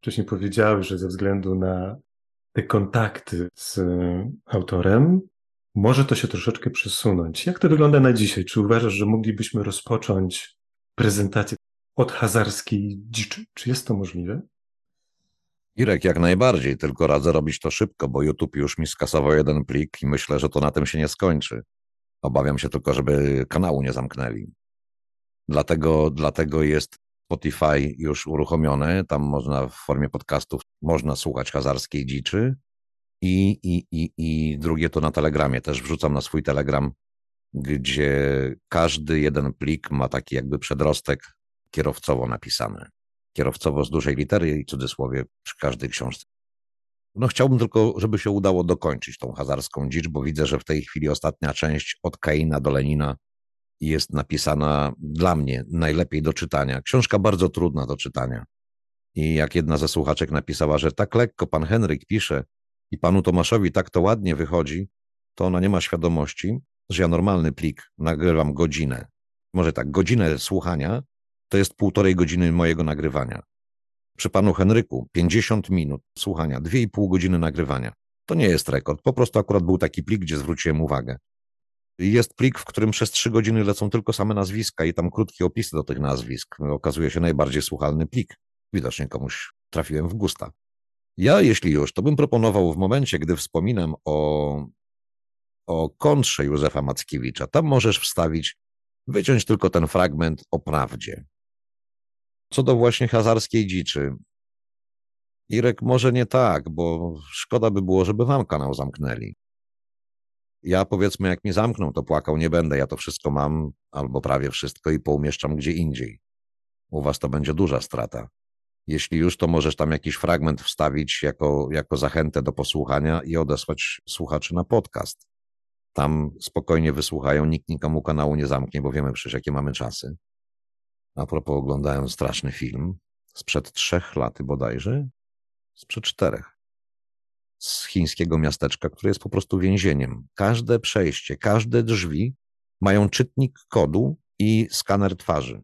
Wcześniej powiedziałeś, że ze względu na te kontakty z autorem, może to się troszeczkę przesunąć. Jak to wygląda na dzisiaj? Czy uważasz, że moglibyśmy rozpocząć prezentację od hazarskiej dziczy? Czy jest to możliwe? Irek, jak najbardziej, tylko radzę robić to szybko, bo YouTube już mi skasował jeden plik i myślę, że to na tym się nie skończy. Obawiam się tylko, żeby kanału nie zamknęli. Dlatego, dlatego jest Spotify już uruchomione. Tam można w formie podcastów można słuchać hazarskiej dziczy. I, i, i, I drugie to na Telegramie. Też wrzucam na swój Telegram, gdzie każdy jeden plik ma taki jakby przedrostek kierowcowo napisany. Kierowcowo z dużej litery i cudzysłowie przy każdej książce. No chciałbym tylko, żeby się udało dokończyć tą hazarską dzicz, bo widzę, że w tej chwili ostatnia część od Kaina do Lenina jest napisana dla mnie najlepiej do czytania. Książka bardzo trudna do czytania. I jak jedna ze słuchaczek napisała, że tak lekko pan Henryk pisze i panu Tomaszowi tak to ładnie wychodzi, to ona nie ma świadomości, że ja normalny plik nagrywam godzinę. Może tak, godzinę słuchania to jest półtorej godziny mojego nagrywania. Przy panu Henryku 50 minut słuchania, 2,5 godziny nagrywania. To nie jest rekord, po prostu akurat był taki plik, gdzie zwróciłem uwagę. Jest plik, w którym przez 3 godziny lecą tylko same nazwiska i tam krótkie opisy do tych nazwisk. Okazuje się najbardziej słuchalny plik. Widocznie komuś trafiłem w gusta. Ja, jeśli już, to bym proponował w momencie, gdy wspominam o, o kontrze Józefa Mackiewicza, tam możesz wstawić, wyciąć tylko ten fragment o prawdzie. Co do właśnie hazarskiej dziczy. Irek, może nie tak, bo szkoda by było, żeby wam kanał zamknęli. Ja powiedzmy, jak mi zamkną, to płakał nie będę. Ja to wszystko mam, albo prawie wszystko i poumieszczam gdzie indziej. U was to będzie duża strata. Jeśli już, to możesz tam jakiś fragment wstawić jako, jako zachętę do posłuchania i odesłać słuchaczy na podcast. Tam spokojnie wysłuchają, nikt nikomu kanału nie zamknie, bo wiemy przecież, jakie mamy czasy. A propos, oglądałem straszny film sprzed trzech lat bodajże, sprzed czterech, z chińskiego miasteczka, które jest po prostu więzieniem. Każde przejście, każde drzwi mają czytnik kodu i skaner twarzy.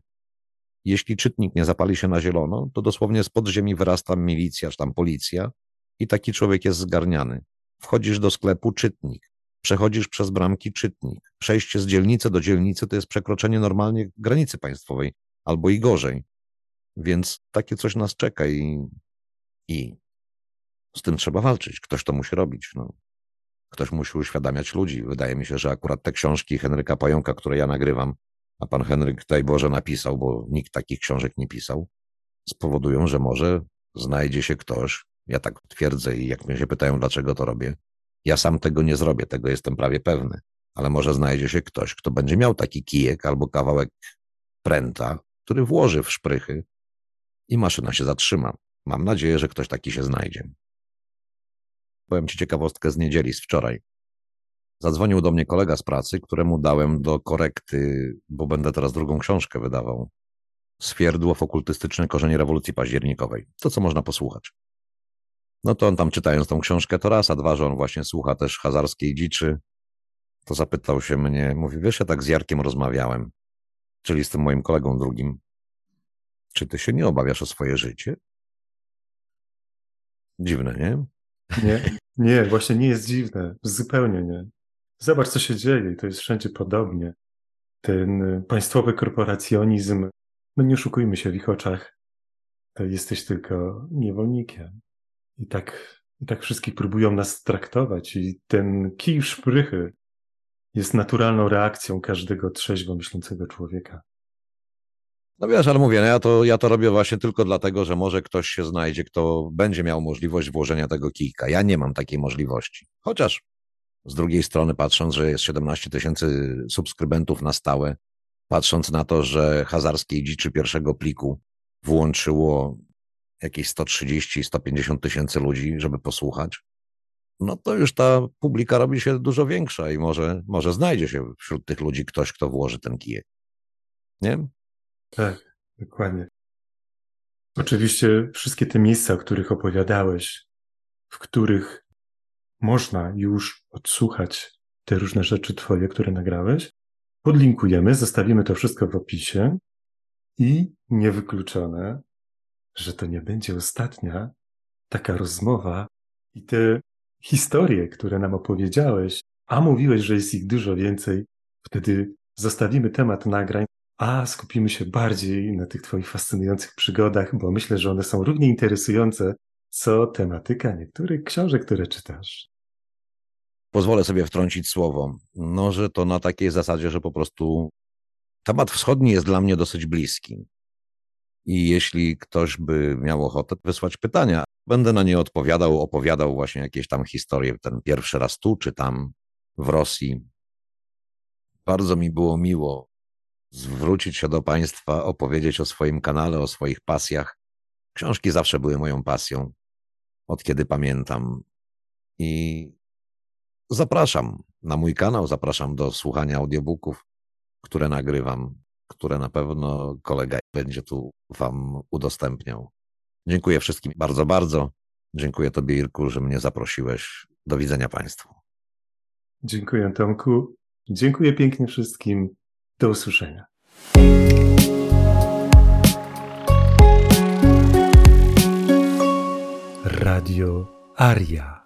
Jeśli czytnik nie zapali się na zielono, to dosłownie z podziemi wyrasta milicja, czy tam policja i taki człowiek jest zgarniany. Wchodzisz do sklepu, czytnik. Przechodzisz przez bramki, czytnik. Przejście z dzielnicy do dzielnicy to jest przekroczenie normalnie granicy państwowej, albo i gorzej. Więc takie coś nas czeka i, i z tym trzeba walczyć. Ktoś to musi robić. No. Ktoś musi uświadamiać ludzi. Wydaje mi się, że akurat te książki Henryka Pająka, które ja nagrywam, a pan Henryk, daj Boże, napisał, bo nikt takich książek nie pisał, spowodują, że może znajdzie się ktoś, ja tak twierdzę i jak mnie się pytają, dlaczego to robię, ja sam tego nie zrobię, tego jestem prawie pewny, ale może znajdzie się ktoś, kto będzie miał taki kijek albo kawałek pręta, który włoży w szprychy i maszyna się zatrzyma. Mam nadzieję, że ktoś taki się znajdzie. Powiem Ci ciekawostkę z niedzieli, z wczoraj. Zadzwonił do mnie kolega z pracy, któremu dałem do korekty, bo będę teraz drugą książkę wydawał. Swierdło okultystyczne korzenie rewolucji październikowej. To, co można posłuchać. No to on tam czytając tą książkę to raz, a dwa, że on właśnie słucha też hazarskiej dziczy, to zapytał się mnie, mówi, wiesz, ja tak z Jarkiem rozmawiałem, czyli z tym moim kolegą drugim, czy ty się nie obawiasz o swoje życie? Dziwne, nie? Nie, nie, właśnie nie jest dziwne. Zupełnie nie. Zobacz, co się dzieje to jest wszędzie podobnie. Ten państwowy korporacjonizm, no nie oszukujmy się w ich oczach, to jesteś tylko niewolnikiem. I tak, i tak wszystkich próbują nas traktować i ten kij szprychy jest naturalną reakcją każdego trzeźwo myślącego człowieka. No wiesz, ale mówię, no ja, to, ja to robię właśnie tylko dlatego, że może ktoś się znajdzie, kto będzie miał możliwość włożenia tego kijka. Ja nie mam takiej możliwości. Chociaż z drugiej strony, patrząc, że jest 17 tysięcy subskrybentów na stałe, patrząc na to, że hazarskiej dziczy pierwszego pliku włączyło jakieś 130-150 tysięcy ludzi, żeby posłuchać, no to już ta publika robi się dużo większa i może, może znajdzie się wśród tych ludzi ktoś, kto włoży ten kijek. Nie? Tak, dokładnie. Oczywiście wszystkie te miejsca, o których opowiadałeś, w których można już odsłuchać te różne rzeczy Twoje, które nagrałeś, podlinkujemy, zostawimy to wszystko w opisie i niewykluczone, że to nie będzie ostatnia taka rozmowa i te historie, które nam opowiedziałeś, a mówiłeś, że jest ich dużo więcej, wtedy zostawimy temat nagrań a skupimy się bardziej na tych Twoich fascynujących przygodach, bo myślę, że one są równie interesujące, co tematyka niektórych książek, które czytasz. Pozwolę sobie wtrącić słowo. No, że to na takiej zasadzie, że po prostu temat wschodni jest dla mnie dosyć bliski. I jeśli ktoś by miał ochotę wysłać pytania, będę na nie odpowiadał, opowiadał właśnie jakieś tam historie, ten pierwszy raz tu czy tam w Rosji. Bardzo mi było miło zwrócić się do Państwa, opowiedzieć o swoim kanale, o swoich pasjach. Książki zawsze były moją pasją, od kiedy pamiętam. I zapraszam na mój kanał, zapraszam do słuchania audiobooków, które nagrywam, które na pewno kolega będzie tu Wam udostępniał. Dziękuję wszystkim bardzo, bardzo. Dziękuję Tobie, Irku, że mnie zaprosiłeś. Do widzenia Państwu. Dziękuję, Tomku. Dziękuję pięknie wszystkim. Do usłyszenia. Radio Aria.